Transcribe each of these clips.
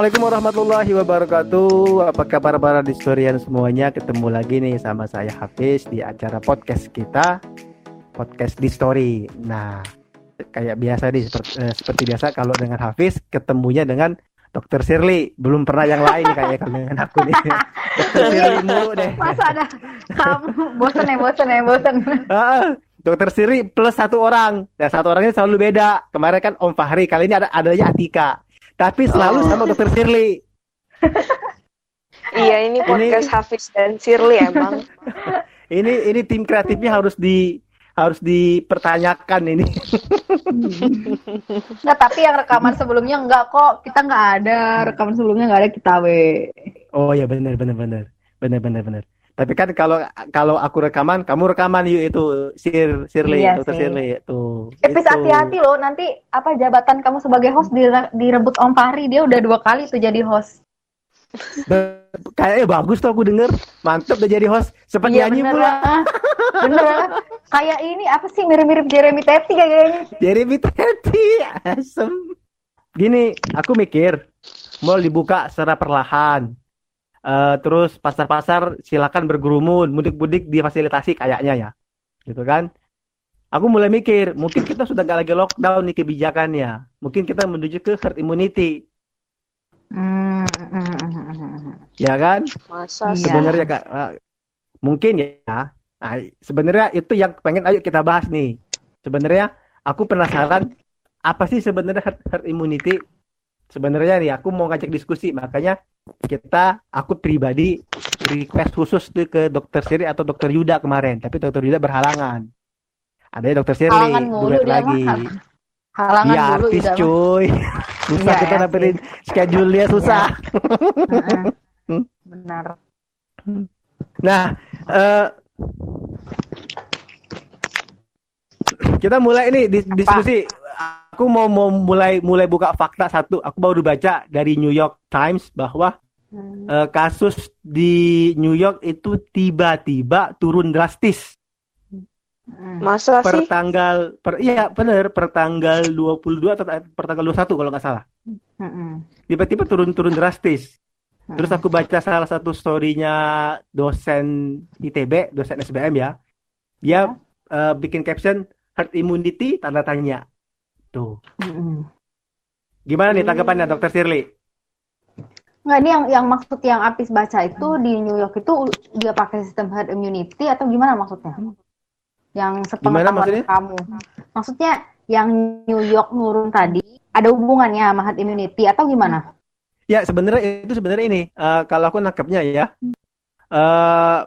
Assalamualaikum warahmatullahi wabarakatuh. Apa kabar para historian semuanya? Ketemu lagi nih sama saya Hafiz di acara podcast kita, podcast di story. Nah, kayak biasa nih seperti, eh, seperti biasa kalau dengan Hafiz ketemunya dengan Dokter Shirley. Belum pernah yang lain nih kayaknya kalau dengan aku nih. Dokter Shirley mulu deh. Masa ada kamu bosen ya bosen ya bosen. Ah, Dokter Shirley plus satu orang. Dan satu orangnya selalu beda. Kemarin kan Om Fahri, kali ini ada adanya Atika. Tapi selalu sama Dokter Shirley. Iya, ini podcast Hafiz dan Shirley emang. Ini ini tim kreatifnya harus di harus dipertanyakan ini. Nggak, tapi yang rekaman sebelumnya enggak kok. Kita nggak ada rekaman sebelumnya nggak ada kita we. Oh ya benar benar benar. Benar benar benar. Tapi kan kalau kalau aku rekaman, kamu rekaman yuk itu Sir Shirley, Iya sih. Shirley itu. Epis Itu. hati-hati loh nanti apa jabatan kamu sebagai host dire- direbut Om Fahri dia udah dua kali tuh jadi host. Be- Kayaknya bagus tuh aku denger. Mantep udah jadi host. Sempat Iya nyanyi bener pula. Bener. Kayak ini apa sih mirip-mirip Jeremy Teti kayaknya. Jeremy Teti, asem. Gini, aku mikir mall dibuka secara perlahan. Eh, terus pasar-pasar silakan bergerumun, mudik-mudik difasilitasi kayaknya ya, gitu kan? Aku mulai mikir, mungkin kita sudah nggak lagi lockdown nih kebijakannya. Mungkin kita menuju ke herd immunity, hmm. ya kan? Masa Iya. sih? Sebenarnya kak, eh, mungkin ya. Nah, sebenarnya itu yang pengen ayo kita bahas nih. Sebenarnya aku penasaran apa sih sebenarnya herd, herd immunity? Sebenarnya nih aku mau ngajak diskusi, makanya kita aku pribadi request khusus tuh ke Dokter Siri atau Dokter Yuda kemarin, tapi Dokter Yuda berhalangan. Ada ya Dokter Siri duet lagi. mah. Halangan Iya dulu artis cuy. Susah Iya, kita ya dapetin schedule dia susah. Hmm. Benar. Nah, eh kita mulai ini dis- diskusi. Aku mau mau mulai mulai buka fakta satu. Aku baru baca dari New York Times bahwa Hmm. eh, kasus di New York itu tiba-tiba turun drastis Hmm. Masa per sih? tanggal per iya benar per tanggal 22 atau per tanggal 21 kalau nggak salah. Hmm. Tiba-tiba turun-turun drastis. Hmm. Terus aku baca salah satu story-nya dosen ITB, dosen SBM ya. Dia eh, bikin caption herd immunity tanda tanya. Tuh. Hmm. Gimana nih Hmm. tanggapannya Dokter Shirley? Nggak, ini yang yang maksud yang Apis baca itu di New York itu dia pakai sistem herd immunity atau gimana maksudnya? Yang Gimana sepengetahuan maksudnya? kamu. Maksudnya yang New York nurun tadi ada hubungannya sama herd immunity atau gimana? Ya sebenarnya itu sebenarnya ini eh, kalau aku nangkepnya ya. eh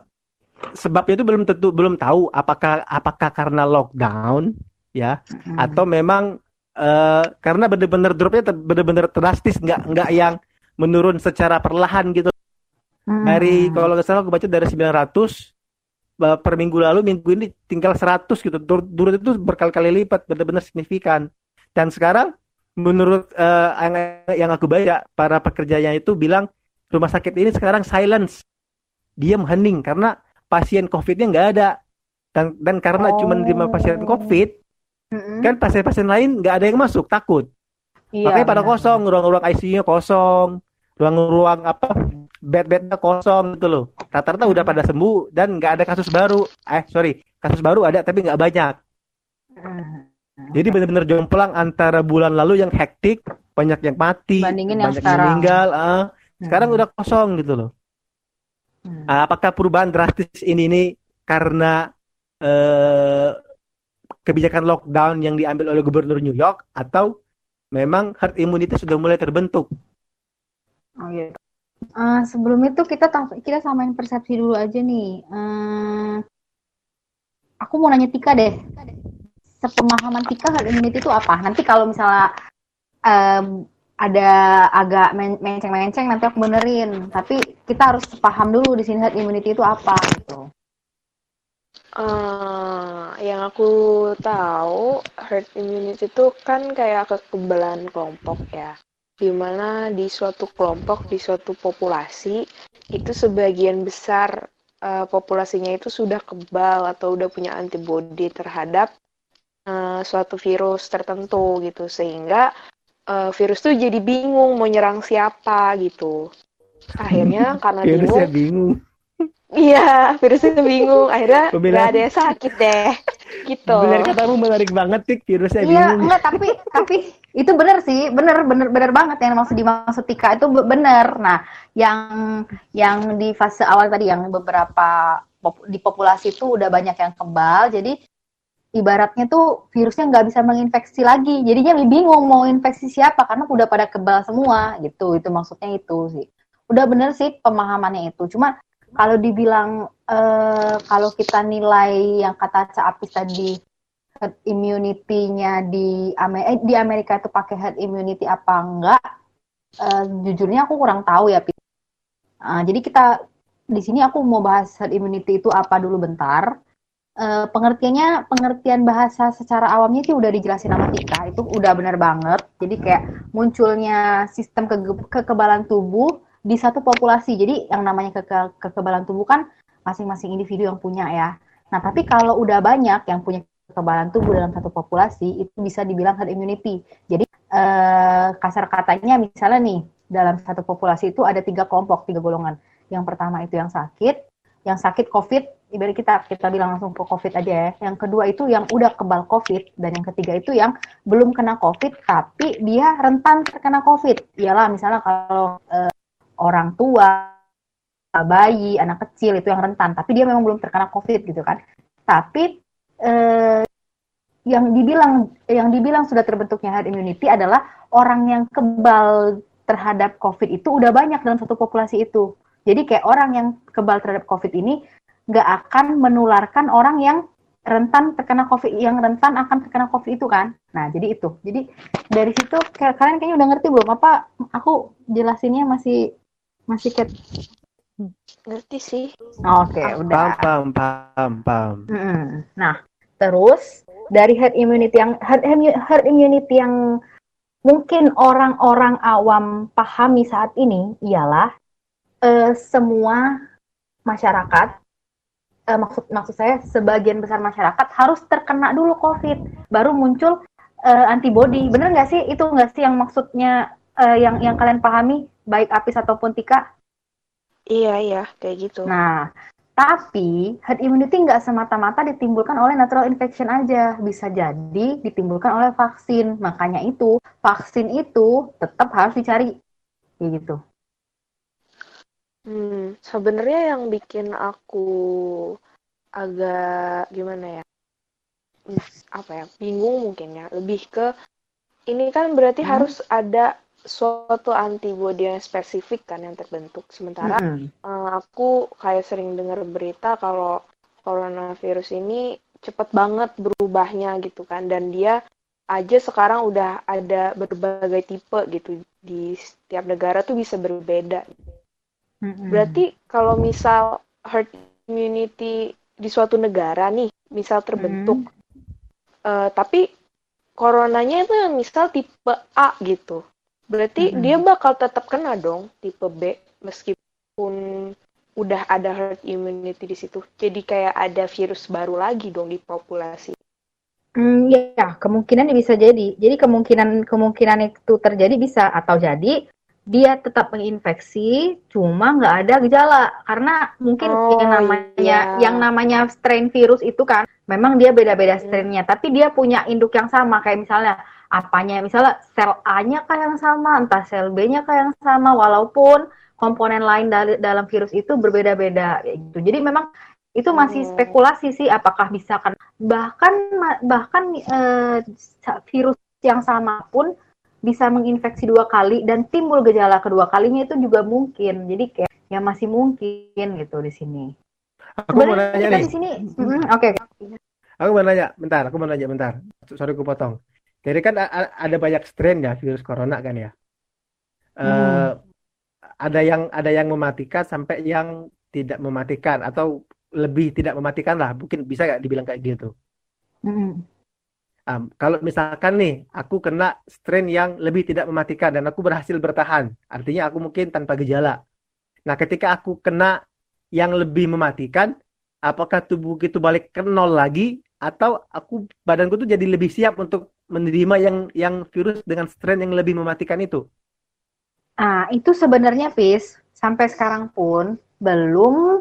sebabnya itu belum tentu belum tahu apakah apakah karena lockdown ya Hmm. atau memang eh karena benar-benar dropnya ter- benar-benar drastis nggak nggak yang menurun secara perlahan gitu Hmm. dari kalau nggak salah aku baca dari 900 eh, per minggu lalu minggu ini tinggal 100 gitu Tur- turun itu berkali-kali lipat benar-benar signifikan dan sekarang menurut eh, yang, yang aku baca para pekerjanya itu bilang rumah sakit ini sekarang silence diam hening karena pasien COVID-nya nggak ada dan dan karena Oh. cuma lima pasien COVID Hmm. kan pasien-pasien lain nggak ada yang masuk takut Iya, makanya pada benar. kosong ruang-ruang ICU-nya kosong ruang-ruang apa bed-bednya kosong gitu loh rata-rata udah pada sembuh dan nggak ada kasus baru eh sorry kasus baru ada tapi nggak banyak Hmm. jadi benar-benar jomplang antara bulan lalu yang hektik banyak yang mati Bandingin yang banyak yang sekarang. meninggal ah. sekarang Hmm. udah kosong gitu loh Hmm. Ah, apakah perubahan drastis ini nih karena eh, kebijakan lockdown yang diambil oleh gubernur New York atau memang herd immunity sudah mulai terbentuk Oh gitu. Eh, sebelum itu kita ta- kita samain persepsi dulu aja nih. Eh, aku mau nanya Tika deh. Sepemahaman Tika herd immunity itu apa? Nanti kalau misalnya em, ada agak men- menceng-menceng nanti aku benerin. Tapi kita harus paham dulu di sini herd immunity itu apa gitu. Eh, yang aku tahu herd immunity itu kan kayak kekebalan kelompok ya. Di mana di suatu kelompok, di suatu populasi, itu sebagian besar eh, populasinya itu sudah kebal atau udah punya antibodi terhadap eh, suatu virus tertentu gitu. Sehingga uh, virus tuh jadi bingung mau nyerang siapa gitu. Akhirnya karena Virusnya bingung, bingung. iya virusnya bingung. Akhirnya nggak ada yang sakit deh, gitu. Benar katamu menarik banget, Tik. Virusnya Iya, bingung. enggak tapi tapi itu benar sih, benar benar benar banget yang maksud dimaksud Tika itu be- benar. Nah, yang yang di fase awal tadi yang beberapa di populasi itu udah banyak yang kebal, jadi ibaratnya tuh virusnya nggak bisa menginfeksi lagi. Jadinya bingung mau infeksi siapa karena udah pada kebal semua gitu. Itu maksudnya itu sih. Udah bener sih pemahamannya itu. Cuma kalau dibilang eh, kalau kita nilai yang kata Ca Apis tadi herd immunity-nya di Amerika, di Amerika itu pakai herd immunity apa enggak? Eh, jujurnya aku kurang tahu ya. Ah, jadi kita di sini aku mau bahas herd immunity itu apa dulu bentar. Eh, pengertiannya pengertian bahasa secara awamnya sih udah dijelasin sama Tika. Itu udah benar banget. Jadi kayak munculnya sistem kege- kekebalan tubuh di satu populasi. Jadi yang namanya keke- kekebalan tubuh kan masing-masing individu yang punya ya. Nah tapi kalau udah banyak yang punya kekebalan tubuh dalam satu populasi itu bisa dibilang herd immunity. Jadi eh, kasar katanya misalnya nih dalam satu populasi itu ada tiga kelompok tiga golongan. Yang pertama itu yang sakit yang sakit COVID, ibarat kita kita bilang langsung ke COVID aja ya. Yang kedua itu yang udah kebal COVID dan yang ketiga itu yang belum kena COVID tapi dia rentan terkena COVID. Iyalah misalnya kalau eh, orang tua, bayi, anak kecil itu yang rentan, tapi dia memang belum terkena COVID gitu kan. Tapi eh, yang dibilang yang dibilang sudah terbentuknya herd immunity adalah orang yang kebal terhadap COVID itu udah banyak dalam satu populasi itu. Jadi kayak orang yang kebal terhadap COVID ini nggak akan menularkan orang yang rentan terkena COVID, yang rentan akan terkena COVID itu kan. Nah, jadi itu. Jadi dari situ kalian kayaknya udah ngerti belum? Apa aku jelasinnya masih masih kayak Ngerti sih. Oke, Paham, udah. paham, paham, paham. Mm-mm. Nah, terus dari herd immunity yang herd, herd immunity yang mungkin orang-orang awam pahami saat ini ialah eh, semua masyarakat eh, maksud maksud saya sebagian besar masyarakat harus terkena dulu COVID baru muncul eh, antibody. Bener nggak sih itu nggak sih yang maksudnya eh, yang yang kalian pahami baik Apis ataupun Tika? Iya iya kayak gitu. Nah, tapi herd immunity nggak semata-mata ditimbulkan oleh natural infection aja, bisa jadi ditimbulkan oleh vaksin. Makanya itu vaksin itu tetap harus dicari, kayak gitu. Hmm, sebenarnya yang bikin aku agak gimana ya? Hmm, Apa ya? Bingung mungkin ya. Lebih ke ini kan berarti Hmm. harus ada suatu antibody yang spesifik kan yang terbentuk. Sementara Mm-mm. eh, aku kayak sering dengar berita kalau coronavirus ini cepet banget berubahnya gitu kan dan dia aja sekarang udah ada berbagai tipe gitu di setiap negara tuh bisa berbeda. Mm-mm. Berarti kalau misal herd immunity di suatu negara nih, misal terbentuk, eh, tapi coronanya itu misal tipe A gitu, berarti Mm-mm. dia bakal tetap kena dong tipe B meskipun udah ada herd immunity di situ. Jadi kayak ada virus baru lagi dong di populasi. Hmm, ya, kemungkinan bisa jadi. Jadi kemungkinan kemungkinan itu terjadi bisa atau jadi dia tetap menginfeksi, cuma nggak ada gejala karena mungkin Oh, yang namanya iya. yang namanya strain virus itu kan memang dia beda-beda Hmm. strainnya, tapi dia punya induk yang sama kayak misalnya apanya, misalnya sel A-nya kah yang sama, entah sel B-nya kah yang sama, walaupun komponen lain dari dalam virus itu berbeda-beda kayak gitu. Jadi memang itu masih Hmm. spekulasi sih apakah bisa kan bahkan bahkan eh, virus yang sama pun bisa menginfeksi dua kali dan timbul gejala kedua kalinya itu juga mungkin jadi kayak ya masih mungkin gitu di sini Aku mau nanya nih. di sini mm, oke Aku mau nanya, bentar, aku mau nanya bentar. Sorry aku potong. Jadi kan ada banyak strain ya virus corona kan ya. Hmm. ada yang ada yang mematikan sampai yang tidak mematikan atau lebih tidak mematikan lah. Mungkin bisa nggak dibilang kayak gitu. Am, kalau misalkan nih aku kena strain yang lebih tidak mematikan dan aku berhasil bertahan, artinya aku mungkin tanpa gejala. Nah, ketika aku kena yang lebih mematikan, apakah tubuh itu balik ke nol lagi atau aku badanku tuh jadi lebih siap untuk menerima yang yang virus dengan strain yang lebih mematikan itu? Ah, itu sebenarnya Pis, sampai sekarang pun belum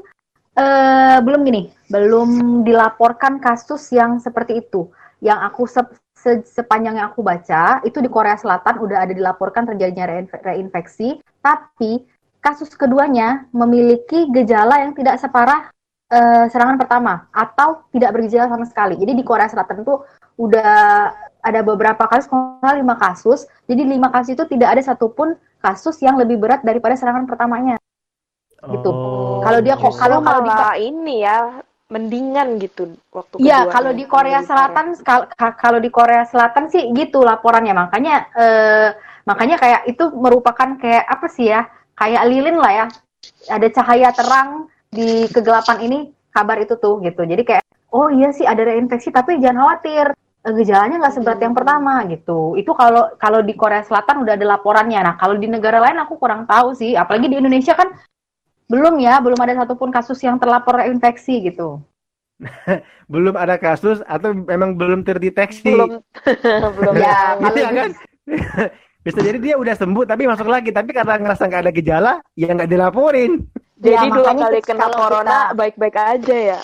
eh, belum gini, belum dilaporkan kasus yang seperti itu. Yang aku se se sepanjang yang aku baca, itu di Korea Selatan udah ada dilaporkan terjadinya reinf reinfeksi, tapi kasus keduanya memiliki gejala yang tidak separah uh, serangan pertama atau tidak bergejala sama sekali. Jadi di Korea Selatan itu udah ada beberapa kasus, kalau lima kasus. Jadi lima kasus itu tidak ada satupun kasus yang lebih berat daripada serangan pertamanya. Gitu. Oh, kalau dia kok kalau kalau di ini ya mendingan gitu waktu Iya, kalau di Korea Selatan kalau di Korea Selatan sih gitu laporannya. Makanya eh, makanya kayak itu merupakan kayak apa sih ya? Kayak lilin lah ya. Ada cahaya terang di kegelapan ini kabar itu tuh gitu. Jadi kayak oh iya sih ada reinfeksi tapi jangan khawatir eh, gejalanya nggak seberat yang pertama gitu. Itu kalau kalau di Korea Selatan udah ada laporannya. Nah kalau di negara lain aku kurang tahu sih. Apalagi di Indonesia kan belum ya, belum ada satupun kasus yang terlapor reinfeksi gitu. belum ada kasus atau memang belum terdeteksi? Belum, belum. ya, ya kan? Bisa jadi dia udah sembuh tapi masuk lagi, tapi karena ngerasa nggak ada gejala, ya nggak dilaporin. Jadi ya, dua kali kena corona baik-baik aja ya.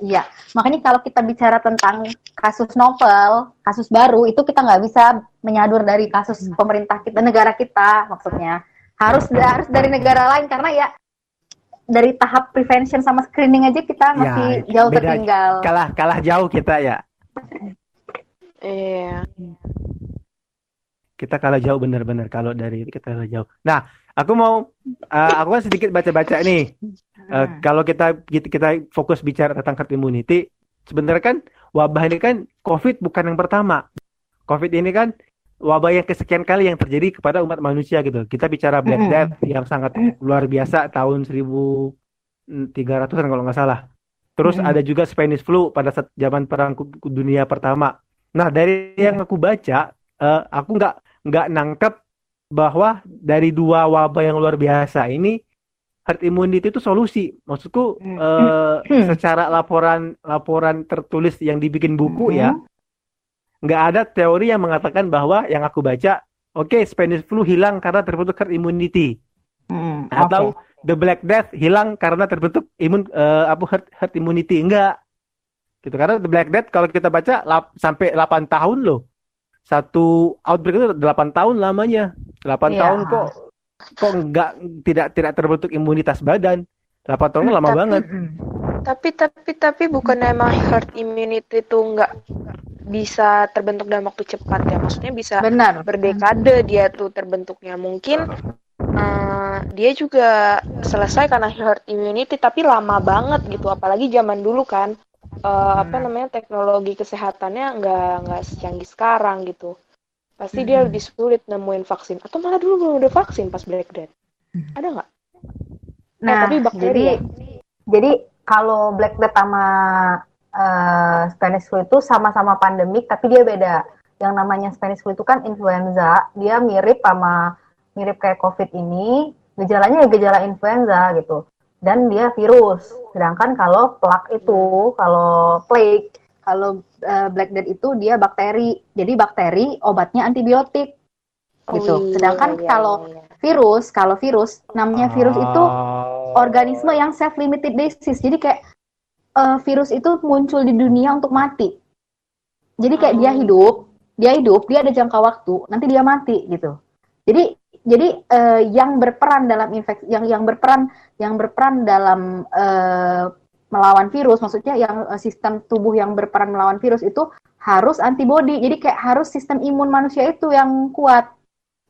Iya, makanya kalau kita bicara tentang kasus novel, kasus baru itu kita nggak bisa menyadur dari kasus hmm. pemerintah kita, negara kita maksudnya. Harus harus dari negara lain karena ya dari tahap prevention sama screening aja kita ya, masih ya, jauh beda, tertinggal. Kalah kalah jauh kita ya. Iya. Kita kalah jauh benar-benar kalau dari kita kalah jauh. Nah, aku mau uh, aku kan sedikit baca-baca nih. Uh, kalau kita kita fokus bicara tentang herd immunity, sebenarnya kan wabah ini kan COVID bukan yang pertama. COVID ini kan wabah yang kesekian kali yang terjadi kepada umat manusia gitu. Kita bicara Black Death yang sangat luar biasa tahun 1300-an kalau nggak salah. Terus ada juga Spanish flu pada saat zaman perang dunia pertama. Nah dari yang aku baca, uh, aku nggak nggak nangkep bahwa dari dua wabah yang luar biasa ini herd immunity itu solusi. Maksudku uh, secara laporan laporan tertulis yang dibikin buku hmm. ya, nggak ada teori yang mengatakan bahwa yang aku baca, oke okay, Spanish flu hilang karena terbentuk herd immunity, hmm. atau okay. the Black Death hilang karena terbentuk imun uh, apa herd, herd immunity enggak. Gitu karena the Black Death kalau kita baca lap, sampai 8 tahun loh satu outbreak itu 8 tahun lamanya. 8 yeah. tahun kok kok nggak tidak tidak terbentuk imunitas badan. 8 tahun lama tapi, banget. Tapi tapi tapi bukan emang herd immunity itu nggak bisa terbentuk dalam waktu cepat ya. Maksudnya bisa Benar. berdekade dia tuh terbentuknya. Mungkin uh, dia juga selesai karena herd immunity tapi lama banget gitu. Apalagi zaman dulu kan uh, apa namanya teknologi kesehatannya nggak nggak secanggih sekarang gitu pasti hmm. dia lebih sulit nemuin vaksin atau malah dulu belum ada vaksin pas Black Death hmm. ada nggak nah eh, tapi bakteri jadi jadi kalau Black Death sama uh, Spanish flu itu sama-sama pandemik tapi dia beda yang namanya Spanish flu itu kan influenza dia mirip sama mirip kayak COVID ini gejalanya ya gejala influenza gitu dan dia virus. Sedangkan kalau plak itu, kalau plague, kalau uh, black death itu dia bakteri. Jadi bakteri obatnya antibiotik. Oh, gitu. Iya, Sedangkan iya, kalau iya. virus, kalau virus namanya virus itu ah. Organisme yang self limited disease. Jadi kayak uh, virus itu muncul di dunia untuk mati. Jadi kayak oh. dia hidup, dia hidup, dia ada jangka waktu, nanti dia mati gitu. Jadi jadi uh, yang berperan dalam infeksi yang yang berperan yang berperan dalam uh, melawan virus maksudnya yang uh, sistem tubuh yang berperan melawan virus itu harus antibodi jadi kayak harus sistem imun manusia itu yang kuat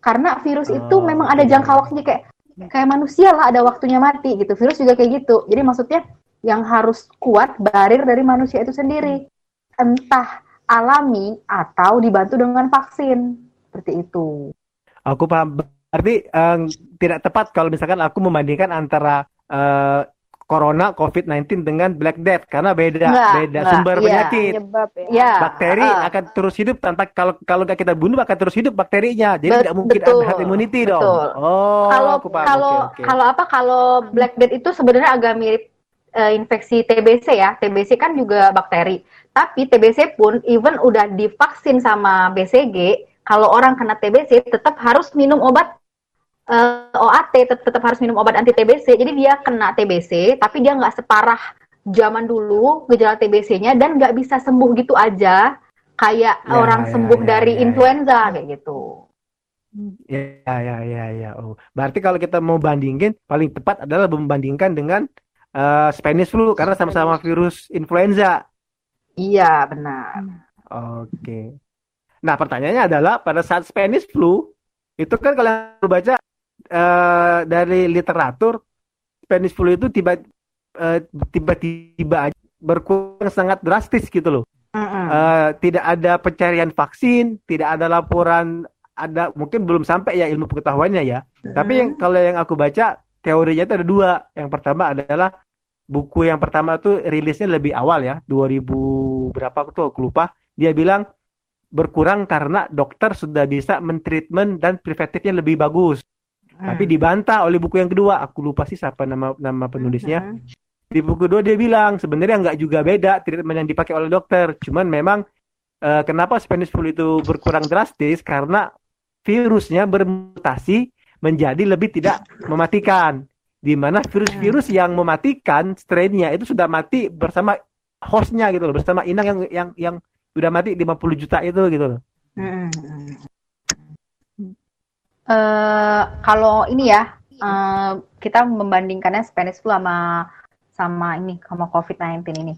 karena virus oh, itu memang ada jangka waktunya kayak kayak manusia lah ada waktunya mati gitu. Virus juga kayak gitu. Jadi maksudnya yang harus kuat barir dari manusia itu sendiri. Entah alami atau dibantu dengan vaksin. Seperti itu. Aku paham. Arti um, tidak tepat kalau misalkan aku membandingkan antara uh, corona COVID-19 dengan Black Death karena beda enggak, beda enggak, sumber iya. penyakit. Penyebab, ya. Bakteri uh, akan terus hidup tanpa kalau kalau nggak kita bunuh akan terus hidup bakterinya. Jadi tidak mungkin betul, ada herd immunity dong. Oh, kalau kalau okay, okay. kalau apa kalau Black Death itu sebenarnya agak mirip uh, infeksi TBC ya. TBC kan juga bakteri. Tapi TBC pun even udah divaksin sama BCG, kalau orang kena TBC tetap harus minum obat uh, OAT, tetap, tetap harus minum obat anti TBC. Jadi dia kena TBC, tapi dia nggak separah zaman dulu gejala TBC-nya dan nggak bisa sembuh gitu aja kayak ya, orang ya, sembuh ya, dari ya, influenza ya. kayak gitu. Ya, ya, ya, ya. Oh, berarti kalau kita mau bandingin, paling tepat adalah membandingkan dengan uh, Spanish flu karena sama-sama virus influenza. Iya, benar. Oke. Nah, pertanyaannya adalah pada saat Spanish flu itu kan kalau baca uh, dari literatur Spanish flu itu tiba uh, tiba-tiba berkurang sangat drastis gitu loh. Uh -uh. Uh, tidak ada pencarian vaksin, tidak ada laporan ada mungkin belum sampai ya ilmu pengetahuannya ya. Tapi yang kalau yang aku baca teorinya itu ada dua. Yang pertama adalah buku yang pertama tuh rilisnya lebih awal ya, 2000 berapa tuh aku lupa. Dia bilang berkurang karena dokter sudah bisa mentreatment dan preventifnya lebih bagus. Hmm. Tapi dibantah oleh buku yang kedua, aku lupa sih siapa nama nama penulisnya. Hmm. Di buku kedua dia bilang sebenarnya nggak juga beda treatment yang dipakai oleh dokter, cuman memang uh, kenapa Spanish flu itu berkurang drastis karena virusnya bermutasi menjadi lebih tidak mematikan. Di mana virus-virus yang mematikan strainnya itu sudah mati bersama hostnya gitu loh, bersama inang yang yang yang sudah mati 50 juta itu gitu loh. Hmm. Uh, kalau ini ya, uh, kita membandingkannya Spanish flu sama sama ini sama COVID-19 ini.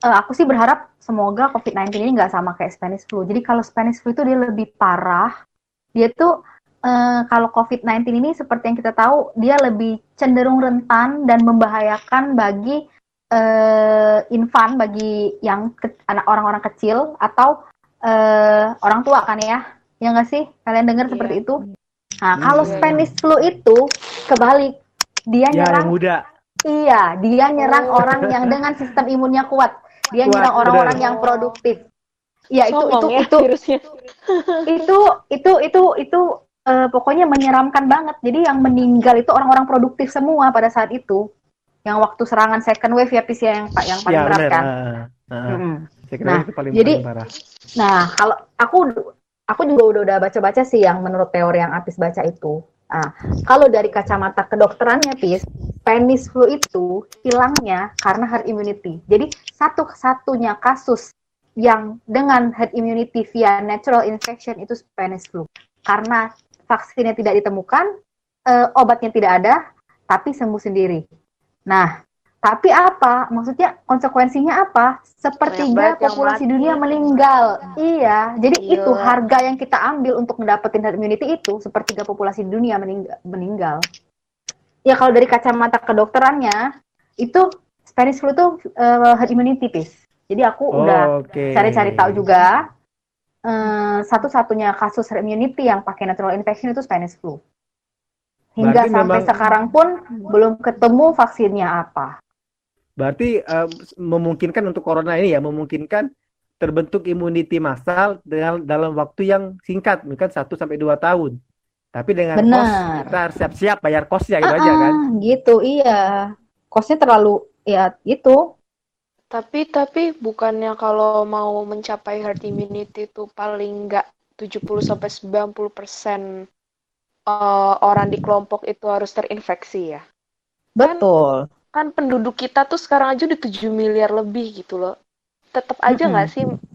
Uh, aku sih berharap semoga COVID-19 ini nggak sama kayak Spanish flu. Jadi kalau Spanish flu itu dia lebih parah, dia tuh uh, kalau COVID-19 ini seperti yang kita tahu dia lebih cenderung rentan dan membahayakan bagi uh, infan bagi yang ke, anak orang-orang kecil atau uh, orang tua kan ya ya nggak sih kalian dengar yeah. seperti itu nah kalau yeah, Spanish flu itu kebalik dia ya, nyerang muda. iya dia nyerang oh. orang yang dengan sistem imunnya kuat dia kuat, nyerang orang-orang yang produktif Ya itu itu ya, itu, itu itu itu itu uh, pokoknya menyeramkan banget. Jadi yang meninggal itu orang-orang produktif semua pada saat itu. Yang waktu serangan second wave ya PCA yang yang paling ya, berat kan. Uh, uh, hmm. Nah, paling, jadi paling nah kalau aku aku juga udah udah baca-baca sih yang menurut teori yang Apis baca itu. Nah, kalau dari kacamata kedokterannya, Pis, Spanish flu itu hilangnya karena herd immunity. Jadi satu-satunya kasus yang dengan herd immunity via natural infection itu Spanish flu. Karena vaksinnya tidak ditemukan, uh, obatnya tidak ada, tapi sembuh sendiri. Nah, tapi apa? Maksudnya konsekuensinya apa? Sepertiga populasi dunia meninggal. Iya, jadi Gila. itu harga yang kita ambil untuk mendapatkan herd immunity itu sepertiga populasi dunia meninggal. meninggal. Ya kalau dari kacamata kedokterannya itu Spanish flu itu uh, herd immunity, piece. Jadi aku oh, udah cari-cari tahu juga um, satu-satunya kasus herd immunity yang pakai natural infection itu Spanish flu. Hingga Berarti sampai memang... sekarang pun belum ketemu vaksinnya apa. Berarti uh, memungkinkan untuk corona ini ya memungkinkan terbentuk immunity massal dalam dalam waktu yang singkat, mungkin 1 sampai dua tahun. Tapi dengan Benar. kos kita harus siap-siap bayar kosnya gitu uh -uh, aja kan. Gitu, iya. Kosnya terlalu ya itu tapi tapi bukannya kalau mau mencapai herd immunity itu paling nggak 70 sampai 90 persen uh, orang di kelompok itu harus terinfeksi ya? Betul. Kan, kan penduduk kita tuh sekarang aja udah 7 miliar lebih gitu loh. Tetap aja nggak mm -hmm. sih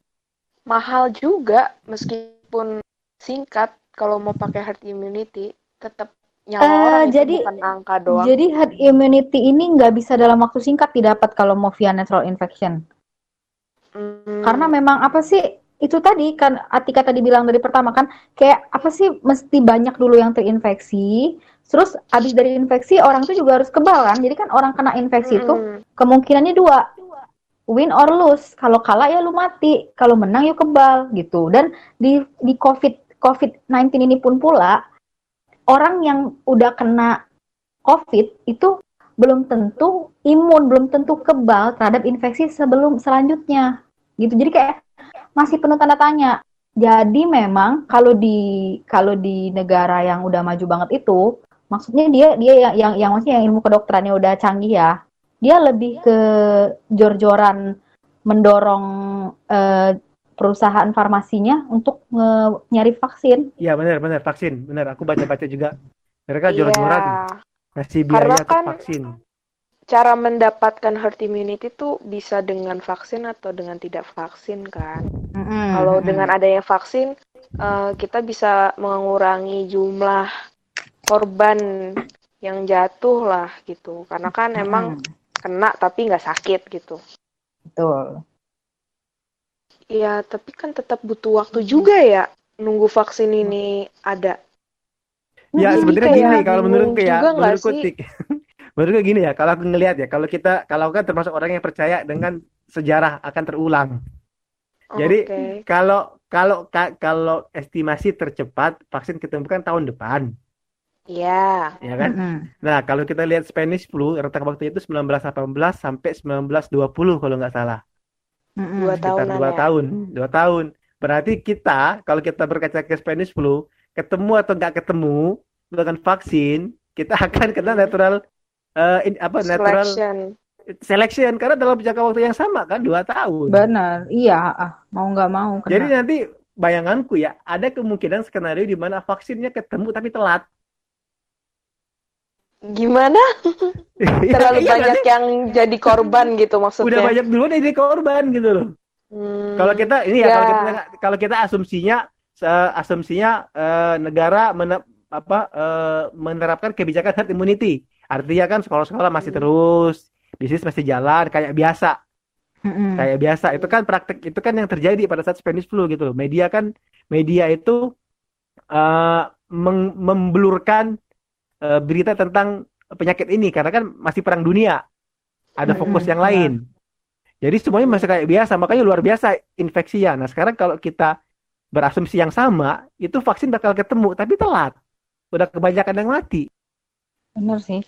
mahal juga meskipun singkat kalau mau pakai herd immunity tetap nyawa uh, orang jadi, bukan angka doang. Jadi herd immunity ini nggak bisa dalam waktu singkat didapat kalau mau via natural infection. Hmm. Karena memang apa sih itu tadi kan Atika tadi bilang dari pertama kan kayak apa sih mesti banyak dulu yang terinfeksi. Terus habis dari infeksi orang tuh juga harus kebal kan. Jadi kan orang kena infeksi hmm. itu kemungkinannya dua. Win or lose. Kalau kalah ya lu mati, kalau menang ya kebal gitu. Dan di di COVID COVID-19 ini pun pula orang yang udah kena COVID itu belum tentu imun, belum tentu kebal terhadap infeksi sebelum selanjutnya. Gitu. Jadi kayak masih penuh tanda tanya. Jadi memang kalau di kalau di negara yang udah maju banget itu, maksudnya dia dia yang yang, yang maksudnya yang ilmu kedokterannya udah canggih ya. dia lebih ke jor-joran mendorong eh, perusahaan farmasinya untuk nge- nyari vaksin. Iya benar benar vaksin benar aku baca baca juga mereka Iya. jor-joran ngasih Karena biaya untuk kan vaksin Cara mendapatkan herd immunity tuh bisa dengan vaksin atau dengan tidak vaksin kan. Kalau dengan adanya vaksin, eh, kita bisa mengurangi jumlah korban yang jatuh lah gitu. Karena kan emang kena tapi nggak sakit gitu. betul. Iya, tapi kan tetap butuh waktu juga ya nunggu vaksin ini ada. Ya sebenarnya gini kalau bingung ya, juga nggak menurutku sih? Tik. menurutku gini ya, kalau aku ngelihat ya, kalau kita kalau aku kan termasuk orang yang percaya dengan sejarah akan terulang. Jadi Oke. kalau kalau ka- kalau estimasi tercepat vaksin ketemukan tahun depan, Iya. ya kan? Mm-mm. Nah, kalau kita lihat Spanish flu, rentang waktu itu 1918 sampai 1920 kalau nggak salah. Mm-mm. Dua Sekitar tahunan dua ya. tahun, dua tahun. Berarti kita, kalau kita berkaca ke Spanish flu, ketemu atau nggak ketemu dengan vaksin, kita akan kena natural eh, in- apa natural Selection. selection karena dalam jangka waktu yang sama kan dua tahun. Benar, iya, ah, mau nggak mau kena. Jadi nanti bayanganku ya, ada kemungkinan skenario di mana vaksinnya ketemu tapi telat. Gimana? Terlalu Iya, banyak nanti yang jadi korban gitu udah maksudnya. banyak duluan jadi korban gitu loh. Hmm, Kalau kita ini ya, ya. kalau kita kalau kita asumsinya asumsinya eh, negara mene- apa eh, menerapkan kebijakan herd immunity. Artinya kan sekolah-sekolah masih Hmm. terus, bisnis masih jalan kayak biasa, Mm-mm. kayak biasa. Itu kan praktek itu kan yang terjadi pada saat Spanish flu gitu loh. Media kan media itu eh, meng- memblurkan eh, berita tentang penyakit ini karena kan masih perang dunia. Ada fokus yang lain. Jadi semuanya masih kayak biasa, makanya luar biasa infeksinya. Nah, sekarang kalau kita berasumsi yang sama, itu vaksin bakal ketemu, tapi telat. Udah kebanyakan yang mati. Benar sih.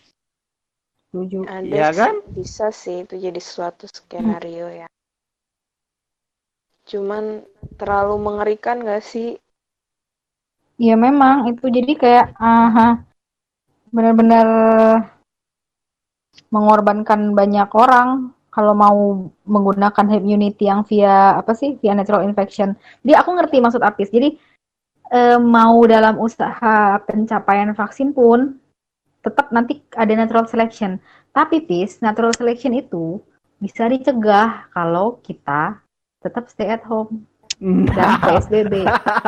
Setuju. Ada Iya kan? bisa sih itu jadi suatu skenario ya. Cuman terlalu mengerikan gak sih? Iya memang itu jadi kayak aha, benar-benar mengorbankan banyak orang kalau mau menggunakan herd immunity yang via apa sih via natural infection. Jadi aku ngerti maksud Apis. Jadi eh, mau dalam usaha pencapaian vaksin pun tetap nanti ada natural selection. Tapi Pis, natural selection itu bisa dicegah kalau kita tetap stay at home dan PSBB.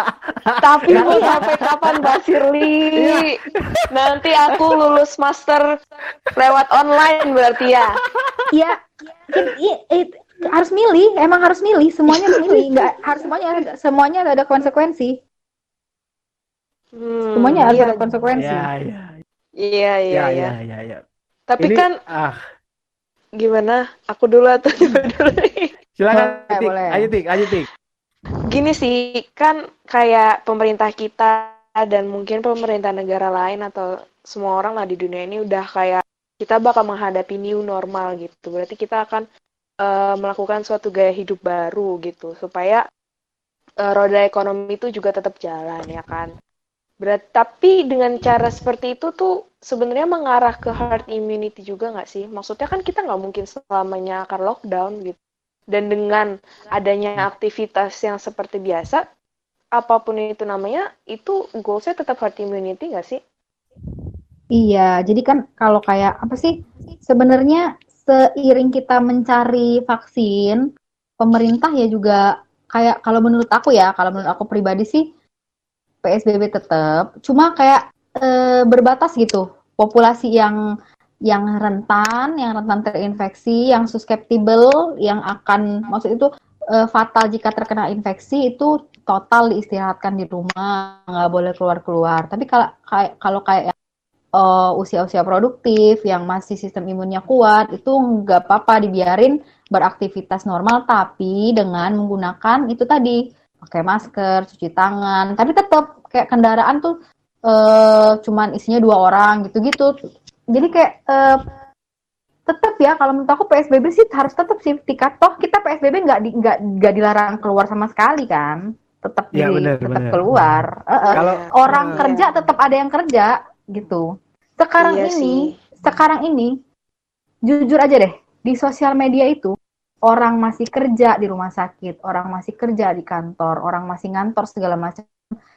Tapi mau sampai kapan Mbak Shirley? Nanti aku lulus master lewat online berarti ya. Iya, kan, harus milih, emang harus milih, semuanya harus milih, nggak harus semuanya semuanya ada konsekuensi, Hmm, semuanya harus iya, ada konsekuensi. Ya, ya, iya, iya, ya, iya. ya, ya, ya. Tapi Ini, kan ah, gimana? Aku dulu atau coba dulu silakan, Boleh, Tik. boleh. Ayo, Tik, ayo, Tik. Gini sih, kan kayak pemerintah kita dan mungkin pemerintah negara lain atau semua orang lah di dunia ini udah kayak kita bakal menghadapi new normal gitu. Berarti kita akan eh, melakukan suatu gaya hidup baru gitu supaya eh, roda ekonomi itu juga tetap jalan ya kan. Berat, tapi dengan cara seperti itu tuh sebenarnya mengarah ke herd immunity juga nggak sih? Maksudnya kan kita nggak mungkin selamanya akan lockdown gitu. Dan dengan adanya aktivitas yang seperti biasa, apa pun itu namanya, itu goalsnya tetap herd immunity nggak sih? Iya, jadi kan kalau kayak apa sih? Sebenarnya seiring kita mencari vaksin, pemerintah ya juga kayak kalau menurut aku ya, kalau menurut aku pribadi sih PSBB tetap, cuma kayak eh, berbatas gitu. Populasi yang yang rentan, yang rentan terinfeksi, yang susceptible, yang akan maksud itu eh, fatal jika terkena infeksi itu total diistirahatkan di rumah, nggak boleh keluar-keluar. Tapi kalau kayak kalau kayak eh, usia-usia produktif yang masih sistem imunnya kuat itu nggak apa-apa dibiarin beraktivitas normal tapi dengan menggunakan itu tadi pakai masker, cuci tangan. Tapi tetap kayak kendaraan tuh eh, cuman isinya dua orang gitu-gitu. Jadi kayak eh, tetap ya kalau menurut aku PSBB sih harus tetap sih tiket toh kita PSBB nggak di, nggak nggak dilarang keluar sama sekali kan tetap Ya, di tetap keluar Eh, eh. Kalau orang Iya. kerja tetap ada yang kerja gitu sekarang Iya ini sih. sekarang ini jujur aja deh di sosial media itu orang masih kerja di rumah sakit, orang masih kerja di kantor, orang masih ngantor segala macam.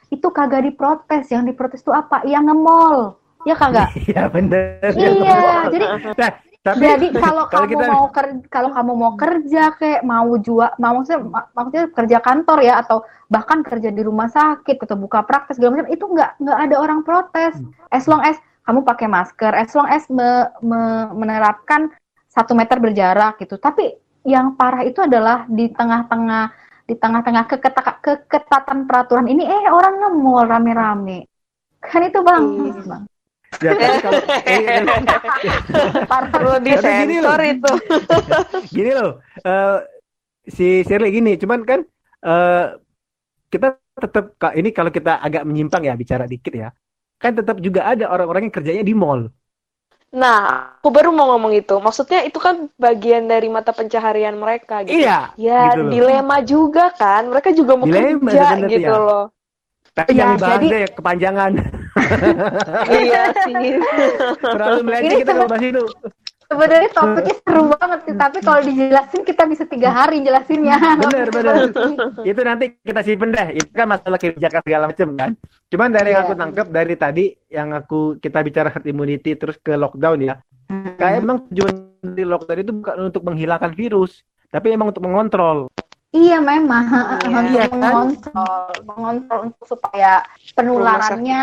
Itu kagak diprotes. Yang diprotes itu apa? Yang nge-mall. Ya kagak? Iya bener. iya, jadi Nah, tapi jadi kalau kalau kamu kita- mau ker- kalau kamu mau kerja kayak mau jual mau maksudnya mak- maksudnya kerja kantor ya atau bahkan kerja di rumah sakit atau buka praktek segala macam itu nggak nggak ada orang protes Hmm. as long as kamu pakai masker as long as me- me- menerapkan satu meter berjarak gitu tapi yang parah itu adalah di tengah-tengah di tengah-tengah keketa- keketatan peraturan ini eh orang nge-mall rame-rame kan itu bang Iya. bang ya, tapi kalau eh, Perlu disensor itu. gini loh, eh, si Shirley gini, cuman kan eh, kita tetap ini kalau kita agak menyimpang ya bicara dikit ya, kan tetap juga ada orang-orang yang kerjanya di mall. Nah, aku baru mau ngomong itu. Maksudnya itu kan bagian dari mata pencaharian mereka gitu. Iya, Ya, gitu loh. dilema juga kan. Mereka juga mau Dilema kerja gitu ya. loh. Tapi Ya, jadi- deh kepanjangan. Iya sih. Terlalu melenceng kita kalau bahas itu. Sebenarnya topiknya seru banget sih, tapi kalau dijelasin kita bisa tiga hari jelasinnya. Bener, bener. itu nanti kita simpen deh. Itu kan masalah kebijakan segala macam kan. Cuman dari yang Iya. aku tangkap dari tadi yang aku kita bicara herd immunity terus ke lockdown ya. Kayak emang tujuan di lockdown itu bukan untuk menghilangkan virus, tapi emang untuk mengontrol. Iya memang Iya. untuk Iya kan? mengontrol, mengontrol untuk supaya penularannya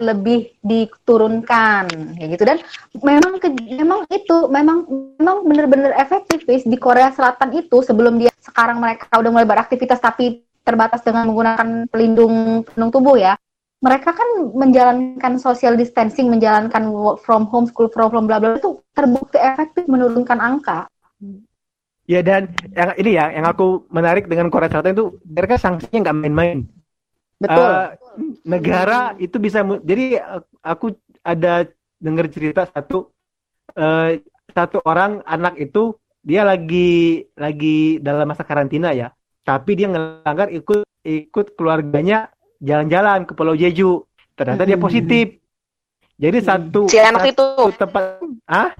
lebih diturunkan, kayak gitu dan memang ke- memang itu memang memang benar-benar efektif di Korea Selatan itu sebelum dia sekarang mereka udah mulai beraktivitas tapi terbatas dengan menggunakan pelindung pelindung tubuh ya. Mereka kan menjalankan social distancing, menjalankan work from home, school from home, bla bla itu terbukti efektif menurunkan angka. Ya dan yang ini ya yang aku menarik dengan Korea Selatan itu mereka sanksinya nggak main-main. Betul. Eh, negara itu bisa jadi eh, aku ada dengar cerita satu eh, satu orang anak itu dia lagi lagi dalam masa karantina ya, tapi dia ngelanggar ikut ikut keluarganya jalan-jalan ke Pulau Jeju. Ternyata dia positif. Jadi satu Si anak itu, satu tempat ah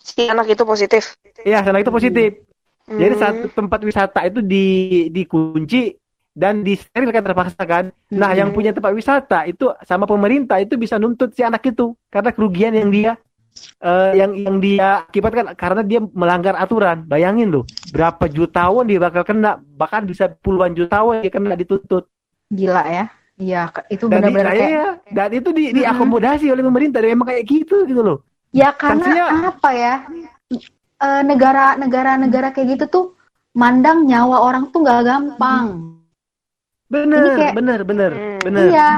si anak itu positif. iya anak itu positif. Jadi Hmm. satu tempat wisata itu di dikunci dan disteril kan terpaksa kan. Nah, Hmm. yang punya tempat wisata itu sama pemerintah itu bisa nuntut si anak itu karena kerugian yang dia eh, yang yang dia akibatkan karena dia melanggar aturan. Bayangin loh, berapa jutawan dia bakal kena, bahkan bisa puluhan jutawan dia kena dituntut. Gila ya. Iya, itu benar-benar kayak iya, dan itu di, Mm-mm. diakomodasi oleh pemerintah. Dan Memang kayak gitu gitu loh. Ya karena Sanksinya- apa ya? Eh, Negara-negara-negara kayak gitu tuh mandang nyawa orang tuh nggak gampang. Bener, Ini kayak- bener, bener, Hmm. bener. Iya,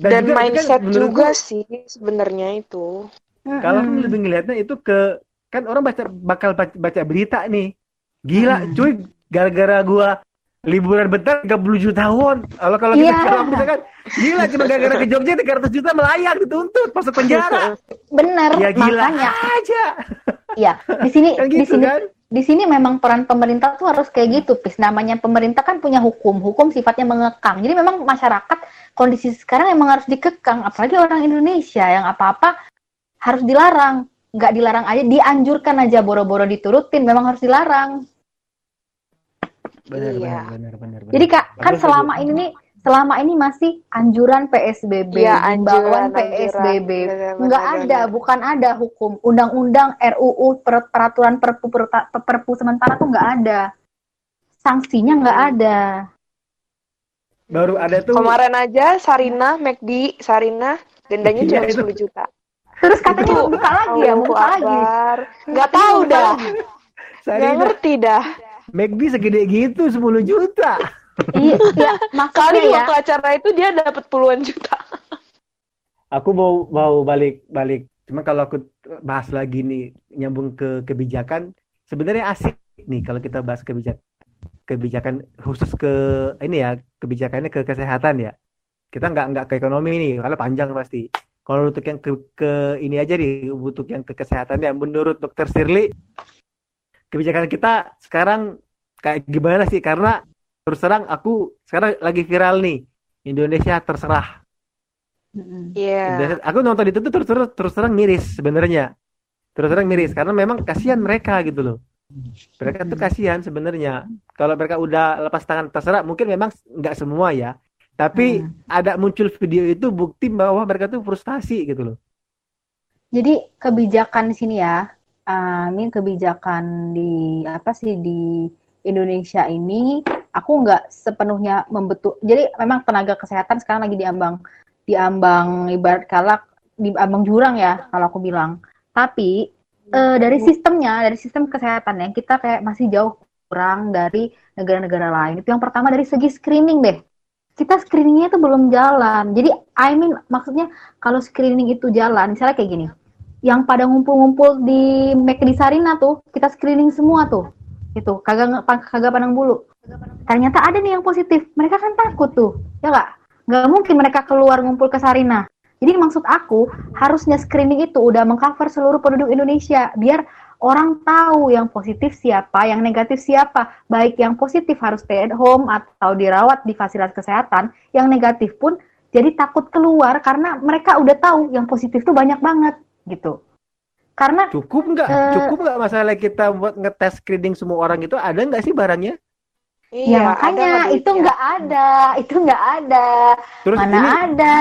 Dan juga kan mindset menurutku- juga sih sebenarnya itu. Kalau Mm-mm. lebih ngelihatnya itu ke kan orang baca bakal baca, baca berita nih. Gila, Hmm. cuy, gara-gara gua liburan bentar 30 juta won. Kalau kalau kita Iya. kalau misalkan gila cuma gara-gara ke Jogja 300 juta melayang dituntut masuk penjara. bener. ya gila Makanya, aja. ya di sini Kan di gitu sini kan? di sini memang peran pemerintah tuh harus kayak gitu, Pis. Namanya pemerintah kan punya hukum, hukum sifatnya mengekang. Jadi memang masyarakat kondisi sekarang emang harus dikekang, apalagi orang Indonesia yang apa-apa harus dilarang. Nggak dilarang aja, dianjurkan aja boro-boro diturutin, memang harus dilarang. Benar, Iya. benar, benar, benar, benar. Jadi kak, kan selama ini nih, selama ini masih anjuran PSBB, Iya, himbauan anjuran, PSBB, nggak ada, benar. bukan ada hukum, undang-undang, RUU, per- peraturan Perpu, perta- Perpu sementara tuh nggak ada, sanksinya nggak ada. baru ada tuh Kemarin aja Sarina, McD, Sarina, dendanya Iya, cuma itu. 10 juta. Terus katanya Itu, mau buka lagi ya, mau Allahu buka lagi. Nggak tahu dah. Nggak ngerti dah. McD segede gitu 10 juta. Iya, iya, Kali makanya ya. waktu acara itu dia dapat puluhan juta. Aku mau mau balik balik. Cuma kalau aku bahas lagi nih nyambung ke kebijakan, sebenarnya asik nih kalau kita bahas kebijakan kebijakan khusus ke ini ya kebijakannya ke kesehatan ya. Kita nggak nggak ke ekonomi nih karena panjang pasti. Kalau untuk yang ke, ke ini aja nih untuk yang ke kesehatan ya menurut Dokter Shirley kebijakan kita sekarang kayak gimana sih? Karena terus terang aku sekarang lagi viral nih Indonesia terserah. Iya. Dan aku nonton itu tuh terus terus terus terang miris sebenarnya. terus terang miris karena memang kasihan mereka gitu loh mereka tuh kasihan sebenarnya kalau mereka udah lepas tangan terserah mungkin memang nggak semua ya tapi Hmm. ada muncul video itu bukti bahwa mereka tuh frustasi gitu loh Jadi kebijakan di sini ya, uh, ini kebijakan di apa sih di Indonesia ini, aku nggak sepenuhnya membetul. Jadi memang tenaga kesehatan sekarang lagi diambang, diambang ibarat kala diambang jurang ya kalau aku bilang. Tapi eh, dari sistemnya, dari sistem kesehatannya kita kayak masih jauh kurang dari negara-negara lain. Itu yang pertama dari segi screening deh. Kita screeningnya itu belum jalan. Jadi I mean maksudnya kalau screening itu jalan, misalnya kayak gini yang pada ngumpul-ngumpul di McD Sarina tuh kita screening semua tuh. Itu kagak kagak pandang bulu. Ternyata ada nih yang positif mereka kan takut tuh ya nggak? Nggak mungkin mereka keluar ngumpul ke Sarina. Jadi maksud aku harusnya screening itu udah mengcover seluruh penduduk Indonesia biar orang tahu yang positif siapa yang negatif siapa. Baik yang positif harus stay at home atau dirawat di fasilitas kesehatan yang negatif pun jadi takut keluar karena mereka udah tahu yang positif tuh banyak banget gitu. Karena cukup nggak Eh. cukup nggak masalah kita buat ngetes screening semua orang itu ada nggak sih barangnya ya Iya, ada makanya nggak itu nggak ada, itu nggak ada, terus mana ini ada.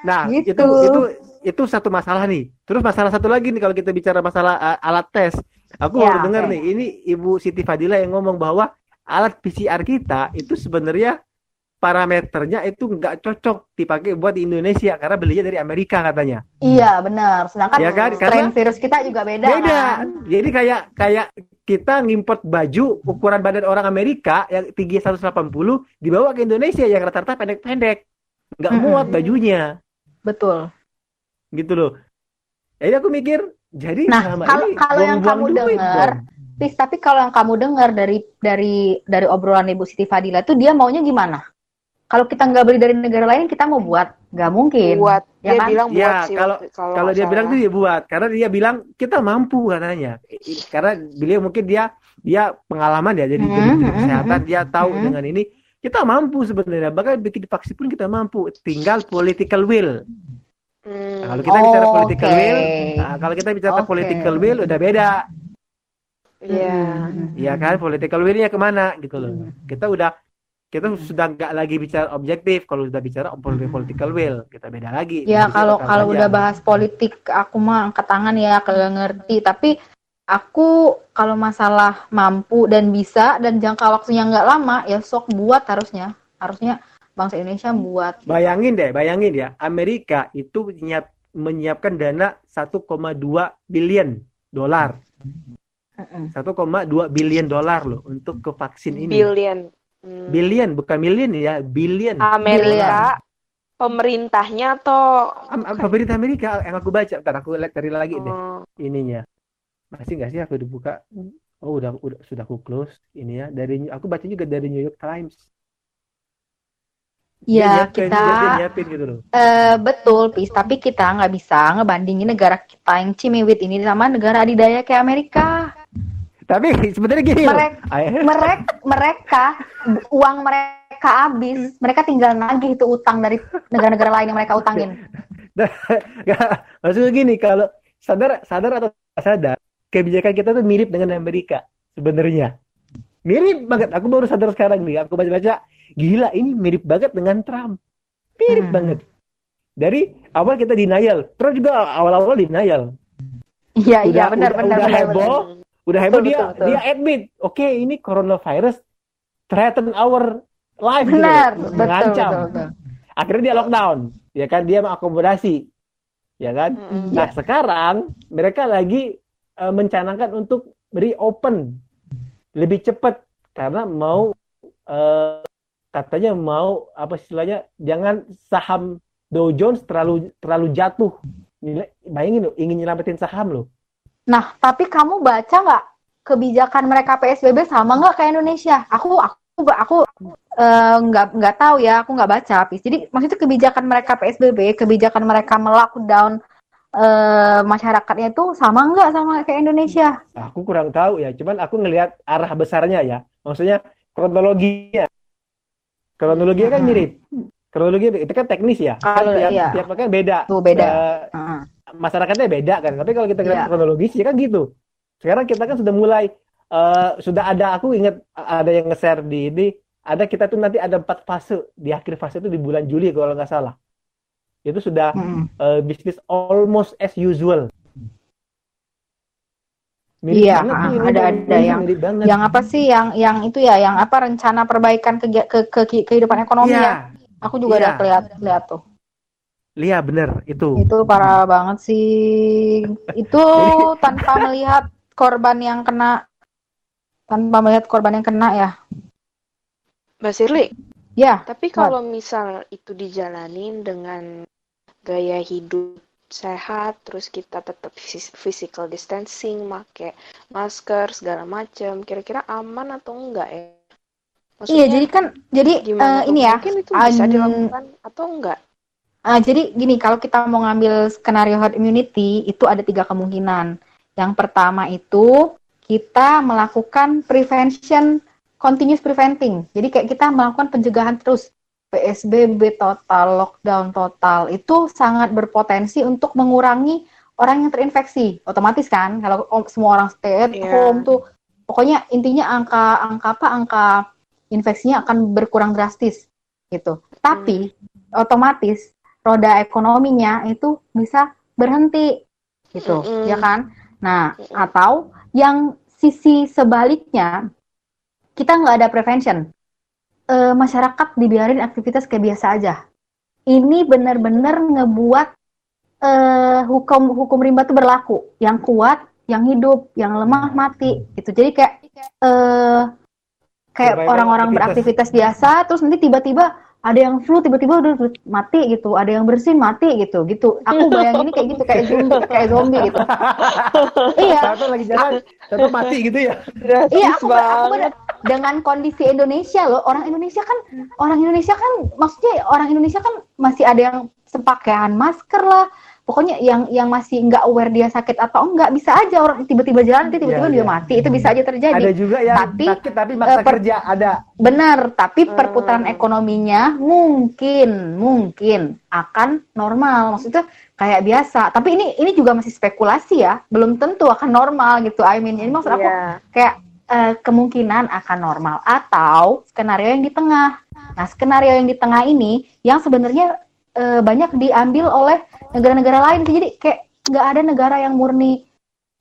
Nah, Gitu. itu itu itu satu masalah nih. Terus masalah satu lagi nih kalau kita bicara masalah uh, alat tes. Aku Ya, baru dengar oke. nih, ini Ibu Siti Fadila yang ngomong bahwa alat PCR kita itu sebenarnya parameternya itu nggak cocok dipakai buat di Indonesia karena belinya dari Amerika katanya. Iya benar. Sedangkan Ya kan? strain Karena- virus kita juga beda. Beda. kan? Jadi kayak kayak kita ngimport baju ukuran badan orang Amerika yang tinggi 180 dibawa ke Indonesia yang rata-rata pendek-pendek. Nggak muat bajunya. Betul. gitu loh. Jadi aku mikir, jadi Nah, kalau- ini kalau yang kamu dengar, tapi kalau yang kamu dengar dari dari dari obrolan Ibu Siti Fadila itu dia maunya gimana? Kalau kita nggak beli dari negara lain, kita mau buat? Nggak mungkin. buat Ya dia kan? bilang buat Ya, sih kalau- Kalau dia bilang tuh dia buat, karena dia bilang kita mampu katanya. Karena beliau mungkin dia dia pengalaman ya, jadi Hmm, hmm, kesehatan hmm, dia tahu hmm. dengan ini kita mampu sebenarnya. Bahkan bikin vaksin pun kita mampu, tinggal political will. Hmm. Nah, kalau kita bicara Oh, political oke. will, nah, kalau kita bicara Oke. political will udah beda. Iya. Hmm. Iya kan, political will-nya ke mana gitu loh. Hmm. Kita udah kita sudah nggak lagi bicara objektif kalau sudah bicara pol- political will kita beda lagi. Ya kalau kalau udah bahas politik aku mah angkat tangan ya kagak ngerti. Tapi aku kalau masalah mampu dan bisa dan jangka waktunya nggak lama ya sok buat harusnya. Harusnya bangsa Indonesia buat. Bayangin deh bayangin ya. Amerika itu nyiap, menyiapkan dana 1,2 billion dolar. Mm-mm. 1,2 billion dolar loh untuk ke vaksin ini. Billion. Hmm. billion bukan million ya billion. Amerika pemerintahnya atau Am- pemerintah Amerika yang aku baca ntar aku lihat cari lagi deh Oh, ininya. Masih nggak sih aku dibuka? Oh udah udah sudah aku close ini ya dari aku baca juga dari New York Times. Dia ya nyiapin, kita dia, dia nyiapin gitu loh. eh, betul pis tapi kita nggak bisa ngebandingin negara kita yang cimiwit ini sama negara adidaya kayak Amerika tapi sebenarnya gini Mereka- mereka mereka uang mereka habis. Mereka tinggal nagih itu utang dari negara-negara lain yang mereka utangin. Maksudnya gini kalau sadar sadar atau sadar kebijakan kita tuh mirip dengan Amerika sebenarnya. Mirip banget. Aku baru sadar sekarang nih. Aku baca-baca gila ini mirip banget dengan Trump. Mirip Hmm. banget. Dari awal kita denial. Trump juga awal-awal denial. Iya iya benar udah- benar udah benar, heboh. benar. Udah heboh Betul, dia betul, betul. dia admit oke ini coronavirus threaten our life gitu benar betul, mengancam betul, betul. akhirnya dia lockdown ya kan dia mengakomodasi ya kan mm-mm. Nah, sekarang mereka lagi eh, mencanangkan untuk reopen lebih cepat karena mau eh, katanya mau apa istilahnya jangan saham Dow Jones terlalu terlalu jatuh. Bayangin loh, ingin nyelamatin saham loh. Nah, tapi kamu baca nggak kebijakan mereka PSBB sama nggak kayak Indonesia? Aku aku aku eh, nggak nggak tahu ya, aku nggak baca. Pis. Jadi maksudnya kebijakan mereka PSBB, kebijakan mereka melockdown eh, masyarakatnya itu sama nggak sama kayak Indonesia? Aku kurang tahu ya, cuman aku ngelihat arah besarnya ya. Maksudnya kronologinya. Kronologinya kan Hmm. mirip. Kronologi itu kan teknis ya. Kan Kalau- tiap, iya. tiap kan beda. Tuh beda. Eh, Heeh. Masyarakatnya beda kan. Tapi kalau kita lihat Iya. kronologis ya kan gitu. Sekarang kita kan sudah mulai eh, sudah ada aku ingat ada yang nge-share di ini ada kita tuh nanti ada empat fase di akhir fase itu di bulan Juli kalau nggak salah. Itu sudah Mm-mm. eh, bisnis almost as usual. Iya, banget ah, ada- ada yang- mirip banget. Yang apa sih yang yang itu ya, yang apa rencana perbaikan ke, ke, ke- kehidupan ekonomi Iya, ya? Aku juga Iya. udah lihat lihat tuh. Iya bener itu. Itu parah banget sih. Itu tanpa melihat korban yang kena tanpa melihat korban yang kena ya. Mbak Sirli, Ya, tapi kalau misal itu dijalanin dengan gaya hidup sehat, terus kita tetap phys- physical distancing, make masker segala macam, kira-kira aman atau enggak ya? iya jadi kan jadi gimana eh, tuh? ini ya. Mungkin itu bisa an- dilakukan atau enggak? Ah, jadi gini, kalau kita mau ngambil skenario herd immunity, itu ada tiga kemungkinan. Yang pertama itu kita melakukan prevention, continuous preventing. Jadi kayak kita melakukan pencegahan terus. PSBB total, lockdown total, itu sangat berpotensi untuk mengurangi orang yang terinfeksi. Otomatis kan, kalau semua orang stay at Iya. home tuh, pokoknya intinya angka angka apa angka infeksinya akan berkurang drastis gitu. Tapi otomatis roda ekonominya itu bisa berhenti gitu, Mm-mm. ya kan? Nah, atau yang sisi sebaliknya kita nggak ada prevention, Eh, masyarakat dibiarin aktivitas kayak biasa aja. Ini benar-benar ngebuat eh, hukum hukum rimba itu berlaku. Yang kuat, yang hidup, yang lemah mati. Gitu. Jadi kayak eh, kayak Survival orang-orang aktivitas. beraktivitas biasa, terus nanti tiba-tiba ada yang flu tiba-tiba udah mati gitu, ada yang bersin mati gitu, gitu. Aku bayanginnya kayak gitu, kayak zombie, kayak zombie gitu. iya, Satu lagi jalan, satu mati gitu ya. iya aku, aku dengan kondisi Indonesia loh, orang Indonesia kan, orang Indonesia kan, maksudnya orang Indonesia kan masih ada yang sepakaian masker lah, pokoknya yang yang masih nggak aware dia sakit atau enggak bisa aja orang tiba-tiba jalan nanti tiba-tiba Iya, dia iya. mati, itu bisa aja terjadi. Ada juga yang Tapi, sakit tapi maksa eh, per- kerja ada. Benar, tapi Hmm. perputaran ekonominya mungkin mungkin akan normal. Maksudnya kayak biasa. Tapi ini ini juga masih spekulasi ya, belum tentu akan normal gitu. I mean, ini maksud aku Iya. kayak eh, kemungkinan akan normal atau skenario yang di tengah. Nah, skenario yang di tengah ini yang sebenarnya eh, banyak diambil oleh negara-negara lain. Jadi kayak nggak ada negara yang murni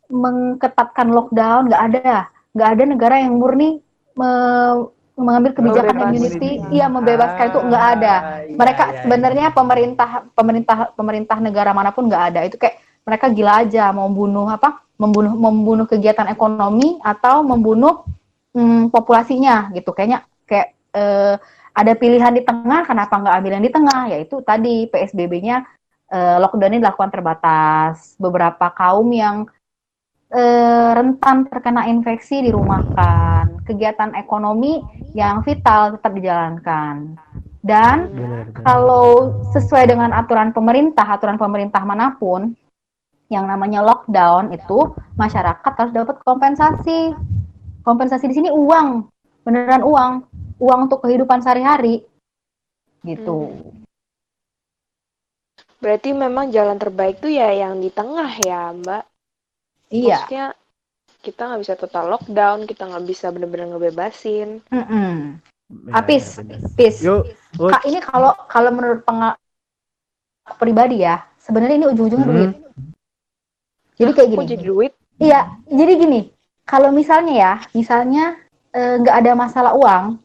mengketatkan lockdown, nggak ada. Nggak ada negara yang murni me- mengambil kebijakan Membebaskan. immunity, iya membebaskan itu nggak ada. Ah, iya, Mereka iya, iya. sebenarnya pemerintah pemerintah pemerintah negara mana pun nggak ada. Itu kayak mereka gila aja mau bunuh apa? Membunuh membunuh kegiatan ekonomi atau membunuh hmm, populasinya gitu. Kayaknya kayak eh, ada pilihan di tengah, kenapa nggak ambil yang di tengah? Yaitu tadi PSBB-nya eh, lockdown-nya dilakukan terbatas. Beberapa kaum yang eh, rentan terkena infeksi dirumahkan. Kegiatan ekonomi yang vital tetap dijalankan. Dan Benar, benar. kalau sesuai dengan aturan pemerintah, aturan pemerintah mana pun, yang namanya lockdown itu masyarakat harus dapat kompensasi. Kompensasi di sini uang, beneran uang, uang untuk kehidupan sehari-hari, gitu. Berarti memang jalan terbaik tuh ya yang di tengah ya, Mbak. Iya. Maksudnya kita nggak bisa total lockdown, kita nggak bisa bener-bener ngebebasin. Mm-mm. Benar, Apis. Pis. Yuk. Kak, ini kalau kalau menurut pengal pribadi ya, sebenarnya ini ujung-ujungnya Hmm. duit. Jadi kayak gini. jadi duit? Iya, jadi gini, kalau misalnya ya, misalnya eh, nggak ada masalah uang,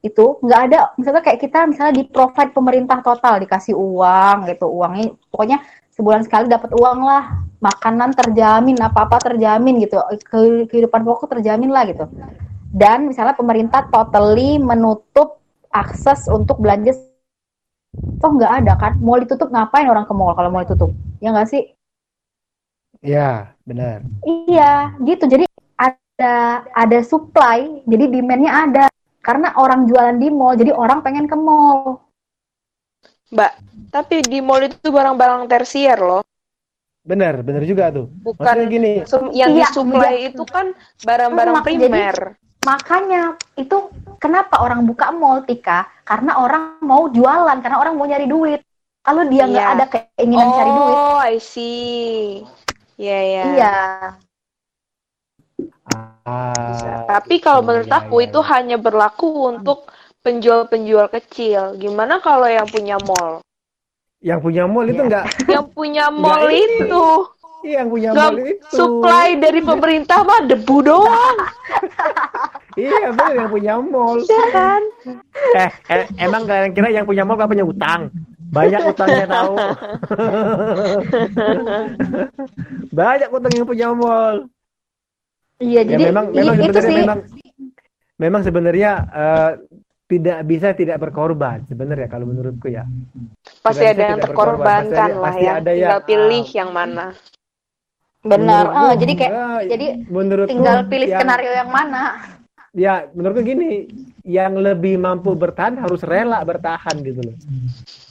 itu nggak ada, misalnya kayak kita misalnya di provide pemerintah total dikasih uang gitu, uangnya pokoknya sebulan sekali dapat uang lah, makanan terjamin, apa apa terjamin gitu, Ke- kehidupan pokok terjamin lah gitu. Dan misalnya pemerintah totally menutup akses untuk belanja, toh nggak ada kan? Mau ditutup ngapain orang ke mall kalau mau ditutup? Ya nggak sih? Ya, benar. Iya, gitu. Jadi ada ada supply, jadi demand-nya ada. Karena orang jualan di mall, jadi orang pengen ke mall. Mbak, tapi di mall itu barang-barang tersier loh. Benar, benar juga tuh. Bukan Maksudnya gini, yang Iya, disuplai iya. itu kan barang-barang Mak- jadi- primer. Makanya itu kenapa orang buka mall, Tika? Karena orang mau jualan, karena orang mau nyari duit. kalau dia nggak Iya. ada keinginan cari duit Oh, I see. Iya, iya. iya Bisa. Ah, Tapi kalau iya, menurut iya, aku iya, itu iya. hanya berlaku untuk penjual-penjual kecil. Gimana kalau yang punya mall? yang punya mall itu Iya. enggak Yang punya mall itu yang punya mall itu supply dari pemerintah mah debu doang, iya benar yang punya mall ya kan? eh, eh emang kalian kira yang punya mall gak punya utang banyak utangnya tahu banyak utang yang punya mall iya ya jadi memang memang itu sebenarnya sih. memang memang sebenarnya eh, tidak bisa tidak berkorban sebenarnya kalau menurutku ya. Pasti Tidak ada yang berkorban. terkorbankan lah pasti ya. ada Tinggal yang, pilih ah, yang mana. benar. Menurutku, Eh, jadi kayak eh, jadi menurutku tinggal pilih yang- skenario yang mana. Ya menurutku gini yang lebih mampu bertahan harus rela bertahan gitu loh.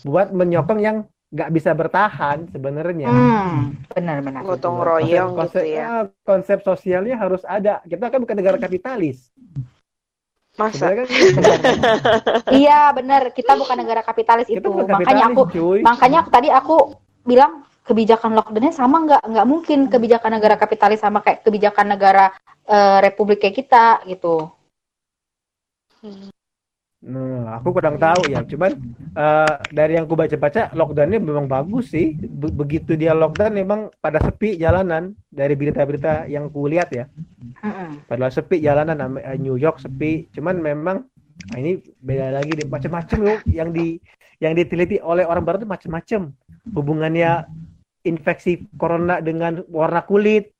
Buat menyokong yang nggak bisa bertahan sebenarnya. Hmm benar benar. Gotong Gitu royong konsep, gitu ya. ah, konsep sosialnya harus ada. Kita kan bukan negara kapitalis. Masa? Kan iya benar. Kita bukan negara kapitalis kita itu. bukan makanya kapitalis aku cuy. makanya aku tadi aku bilang kebijakan lockdownnya sama nggak? Nggak mungkin kebijakan negara kapitalis sama kayak kebijakan negara eh, republik kayak kita gitu Nah, aku kurang tahu ya. Cuman eh, dari yang ku baca-baca lockdownnya memang bagus sih. Be- begitu dia lockdown memang pada sepi jalanan dari berita-berita yang ku lihat ya. Padahal sepi jalanan eh, New York sepi. Cuman memang nah ini beda lagi deh macam-macam loh yang di yang diteliti oleh orang barat itu macam-macam. Hubungannya infeksi corona dengan warna kulit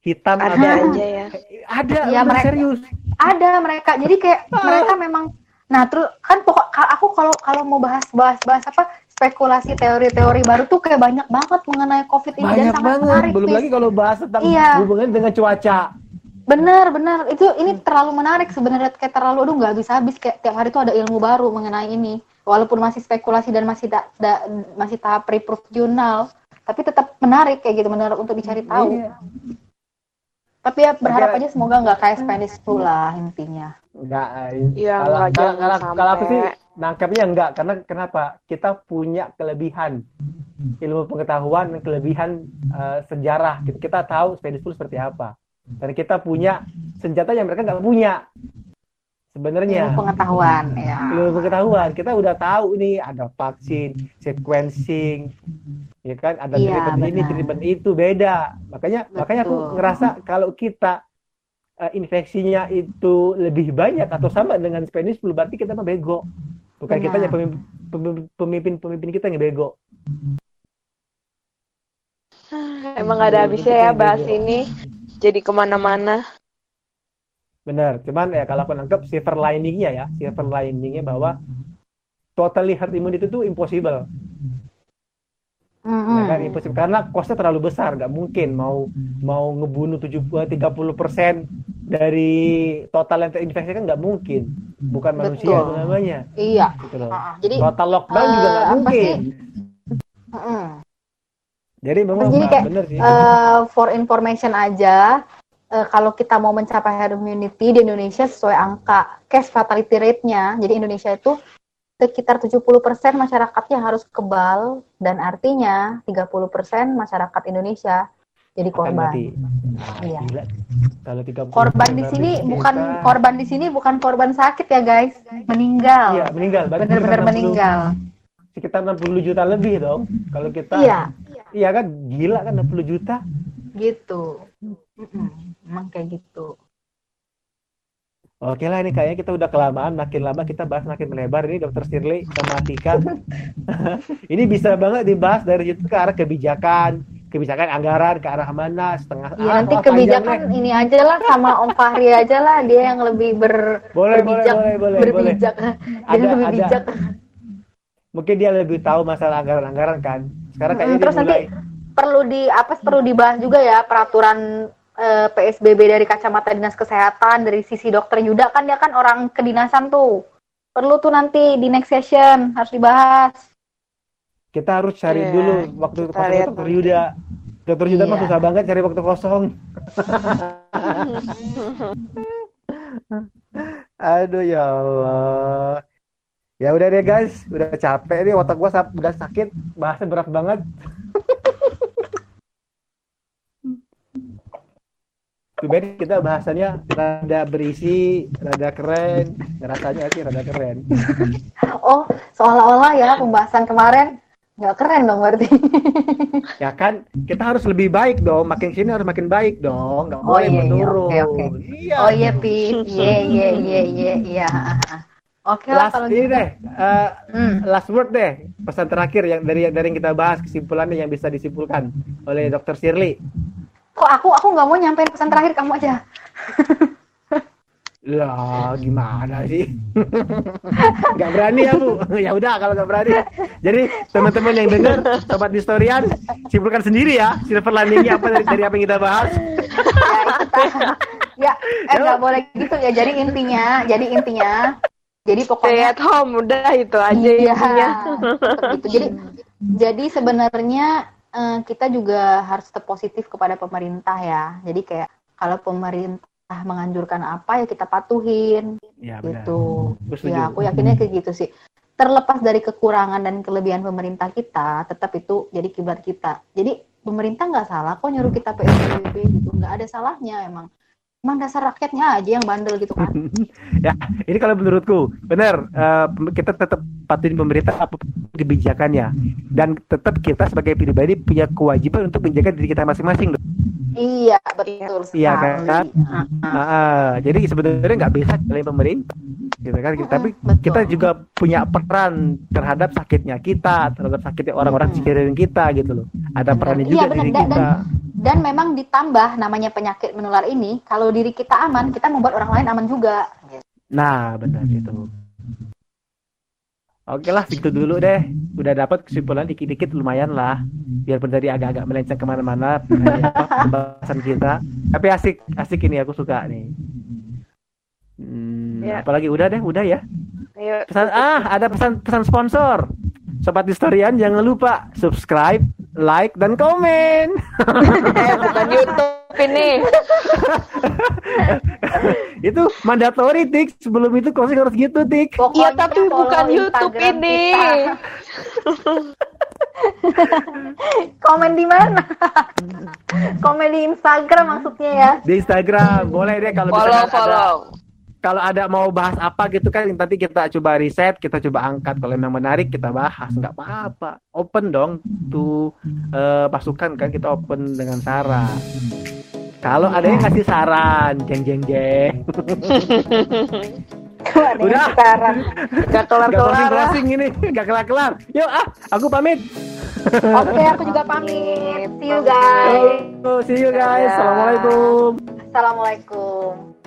hitam Ada ada aja ya. ada Iya, bener, mereka- serius ada mereka. Jadi kayak mereka memang nah terus kan pokok aku kalau kalau mau bahas bahas bahas apa spekulasi teori-teori baru tuh kayak banyak banget mengenai covid ini banyak dan sangat banget. menarik belum Fis. lagi kalau bahas tentang Iya. hubungan dengan cuaca. Bener bener. Itu ini terlalu menarik sebenarnya. Kayak terlalu aduh nggak bisa habis. Kayak tiap hari tuh ada ilmu baru mengenai ini. Walaupun masih spekulasi dan masih da- da- masih tahap pre-proof jurnal tapi tetap menarik kayak gitu menarik untuk dicari tahu. Iya. Tapi ya berharap aja semoga nggak kayak Spanish flu lah intinya Enggak, Iya, kalau, kalau, kalau, kalau aku sih nangkapnya enggak karena kenapa? Kita punya kelebihan ilmu pengetahuan dan kelebihan eh, sejarah. Kita, kita tahu Spanish flu seperti apa. Dan kita punya senjata yang mereka nggak punya. Sebenarnya ilmu pengetahuan ya ilmu pengetahuan kita udah tahu nih ada vaksin, sequencing, ya kan? Ada Iya, treatment ini, benar. treatment itu beda. Makanya makanya aku Betul. ngerasa kalau kita eh, infeksinya itu lebih banyak atau sama dengan Spanish flu berarti kita mah bego. Bukan Benar. kita yang pemimpin pemimpin kita yang bego. Emang gak ada habisnya ya bahas ini. Jadi ke mana-mana. Benar. Cuman ya kalau aku nangkep silver liningnya ya, silver liningnya bahwa totally herd immunity itu impossible. Mm-mm. Ya kan impossible karena costnya terlalu besar, nggak mungkin mau mau ngebunuh 70 30% dari total yang terinfeksi kan nggak mungkin. Bukan manusia Betul. itu namanya. iya Gitu loh. Ah, jadi Total lockdown juga eh, nggak mungkin. mm-mm. Jadi memang Jadi kayak, bener sih. Eh, for information aja eh, kalau kita mau mencapai herd immunity di Indonesia sesuai angka case fatality rate-nya jadi Indonesia itu sekitar 70% masyarakatnya harus kebal dan artinya 30% masyarakat Indonesia jadi korban. Nah, Iya. Gila. Kalau 30 Korban di sini bukan korban di sini bukan korban sakit ya guys, meninggal. Iya, meninggal. Benar-benar sekitar 60 meninggal. Sekitar 60 juta lebih dong. Kalau kita Iya, Iya kan gila kan 60 juta. gitu. Emang kayak gitu. Oke lah ini kayaknya kita udah kelamaan, makin lama kita bahas makin melebar ini Dokter Shirley sama Tika. ini bisa banget dibahas dari situ ke arah kebijakan, kebijakan anggaran ke arah mana setengah Ya ah, nanti panjang kebijakan deh. ini aja lah sama Om Fahri aja lah dia yang lebih ber Boleh, boleh, berbijak, boleh, boleh, boleh. berbijak. Dia Ada, lebih ada. bijak. Mungkin dia lebih tahu masalah anggaran-anggaran kan. Sekarang kayaknya Mm, terus dia mulai nanti perlu di apa perlu dibahas juga ya peraturan eh, PSBB dari kacamata dinas kesehatan dari sisi dokter Yuda kan dia kan orang kedinasan tuh. Perlu tuh nanti di next session harus dibahas. kita harus cari Iya, dulu waktu kita kosong lihat Dokter. Yuda. Dokter Yuda mah Iya. susah banget cari waktu kosong. Aduh ya Allah. Ya udah deh guys, udah capek nih otak gua udah sakit, bahasnya berat banget. Tuben kita bahasannya rada berisi, rada keren, rasanya sih rada keren. Oh, seolah-olah ya pembahasan kemarin nggak keren dong berarti. Ya kan, kita harus lebih baik dong, makin sini harus makin baik dong, nggak Oh, boleh iya, iya, menurun. oke, oke. Iya. Oh iya, Pip. Iya, iya, iya, iya, iya. Oke lah kalau gitu. deh, eh, Hmm. last word deh, pesan terakhir yang dari dari yang kita bahas kesimpulannya yang bisa disimpulkan oleh Dr. Shirley. Kok aku aku nggak mau nyampein pesan terakhir kamu aja. Lah, gimana sih? Gak berani ya, Bu. ya udah kalau gak berani. Jadi, teman-teman yang dengar, sobat historian, simpulkan sendiri ya, silver liningnya apa dari, dari apa yang kita bahas. ya, ya, eh nggak boleh gitu ya. Jadi intinya, jadi intinya, jadi Stay pokoknya at home udah itu aja Iya, intinya. tetap gitu. Jadi jadi sebenarnya eh, kita juga harus tetap positif kepada pemerintah ya. Jadi kayak kalau pemerintah menganjurkan apa ya kita patuhin Ya, gitu. Setuju. Ya, aku yakinnya kayak gitu sih. Terlepas dari kekurangan dan kelebihan pemerintah kita, tetap itu jadi kiblat kita. Jadi pemerintah nggak salah kok nyuruh kita PSBB gitu, nggak ada salahnya emang. Emang dasar rakyatnya aja yang bandel gitu kan. ya, ini kalau menurutku benar eh, kita tetap patuhin pemerintah apa kebijakannya dan tetap kita sebagai pribadi punya kewajiban untuk menjaga diri kita masing-masing. dong. iya, betul sekali. Iya kan? Ah, ah. Ah, ah. jadi sebenarnya nggak bisa dari pemerintah, gitu kan? Tapi betul. kita juga punya peran terhadap sakitnya kita, terhadap sakitnya orang-orang Hmm. sekeliling kita, gitu loh. Ada perannya Iya, juga benar. diri kita. Dan memang ditambah namanya penyakit menular ini, kalau diri kita aman, kita membuat orang lain aman juga. Nah, benar itu. Oke lah, gitu dulu deh. Udah dapat kesimpulan dikit-dikit lumayan lah. Biarpun tadi agak-agak melenceng ke mana-mana pembahasan kita. Tapi asik, asik ini aku suka nih. Hmm, Ya. Apalagi udah deh, udah ya. Ayo. Pesan ah, ada pesan pesan sponsor. Sobat historian jangan lupa subscribe, like dan komen. Eh, bukan YouTube ini. itu mandatory tik. Sebelum itu closing harus gitu tik. Iya, tapi bukan YouTube Instagram ini. Komen di mana? Komen di Instagram maksudnya ya. Di Instagram boleh deh kalau Follow, misalkan ada follow. Kalau ada mau bahas apa gitu kan nanti kita coba riset kita coba angkat kalau memang menarik kita bahas nggak apa-apa open dong tuh eh, masukan kan kita open dengan saran kalau ada yang kasih saran jeng jeng jeng Udah. sekarang. Gak nggak kelar-kelar. closing closing ini nggak kelar kelar yuk ah aku pamit Oke, aku juga pamit. See you guys. See you guys assalamualaikum Assalamualaikum.